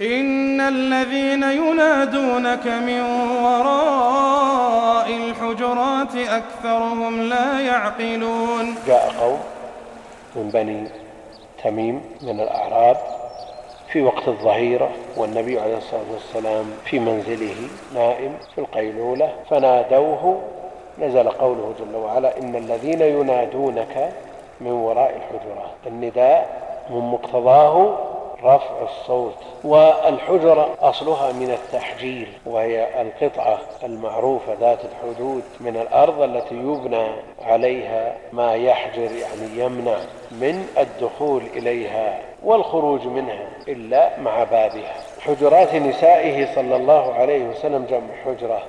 إن الذين ينادونك من وراء الحجرات أكثرهم لا يعقلون. جاء قوم من بني تميم من الأعراب في وقت الظهيرة والنبي عليه الصلاة والسلام في منزله نائم في القيلولة فنادوه. نزل قوله جل وعلا إن الذين ينادونك من وراء الحجرات. النداء من مقتضاه رفع الصوت والحجرة أصلها من التحجير وهي القطعة المعروفة ذات الحدود من الأرض التي يبنى عليها ما يحجر يعني يمنع من الدخول إليها والخروج منها إلا مع بابها. حجرات نسائه صلى الله عليه وسلم جمع حجرة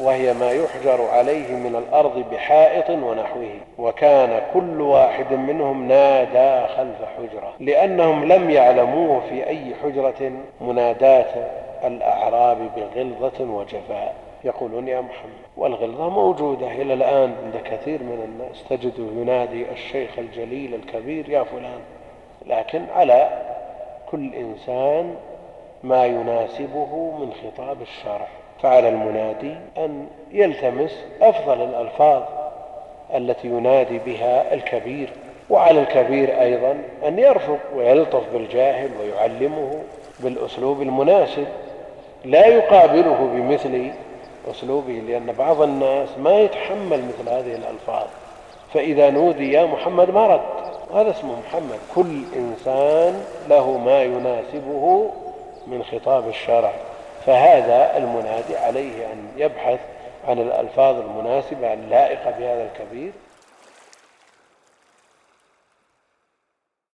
وهي ما يحجر عليه من الأرض بحائط ونحوه وكان كل واحد منهم نادى خلف حجرة لأنهم لم يعلموه في أي حجرة مناداة الأعراب بغلظة وجفاء. يقولون يا محمد والغلظة موجودة إلى الآن عند كثير من الناس تجده ينادي الشيخ الجليل الكبير يا فلان لكن على كل إنسان ما يناسبه من خطاب الشرع. فعلى المنادي أن يلتمس أفضل الألفاظ التي ينادي بها الكبير وعلى الكبير أيضا أن يرفق ويلطف بالجاهل ويعلمه بالأسلوب المناسب. لا يقابله بمثل أسلوبه لأن بعض الناس ما يتحمل مثل هذه الألفاظ. فإذا نودي يا محمد ما رد؟ هذا اسمه محمد. كل إنسان له ما يناسبه من خطاب الشرع فهذا المنادي عليه أن يبحث عن الألفاظ المناسبة اللائقة بهذا الكبير.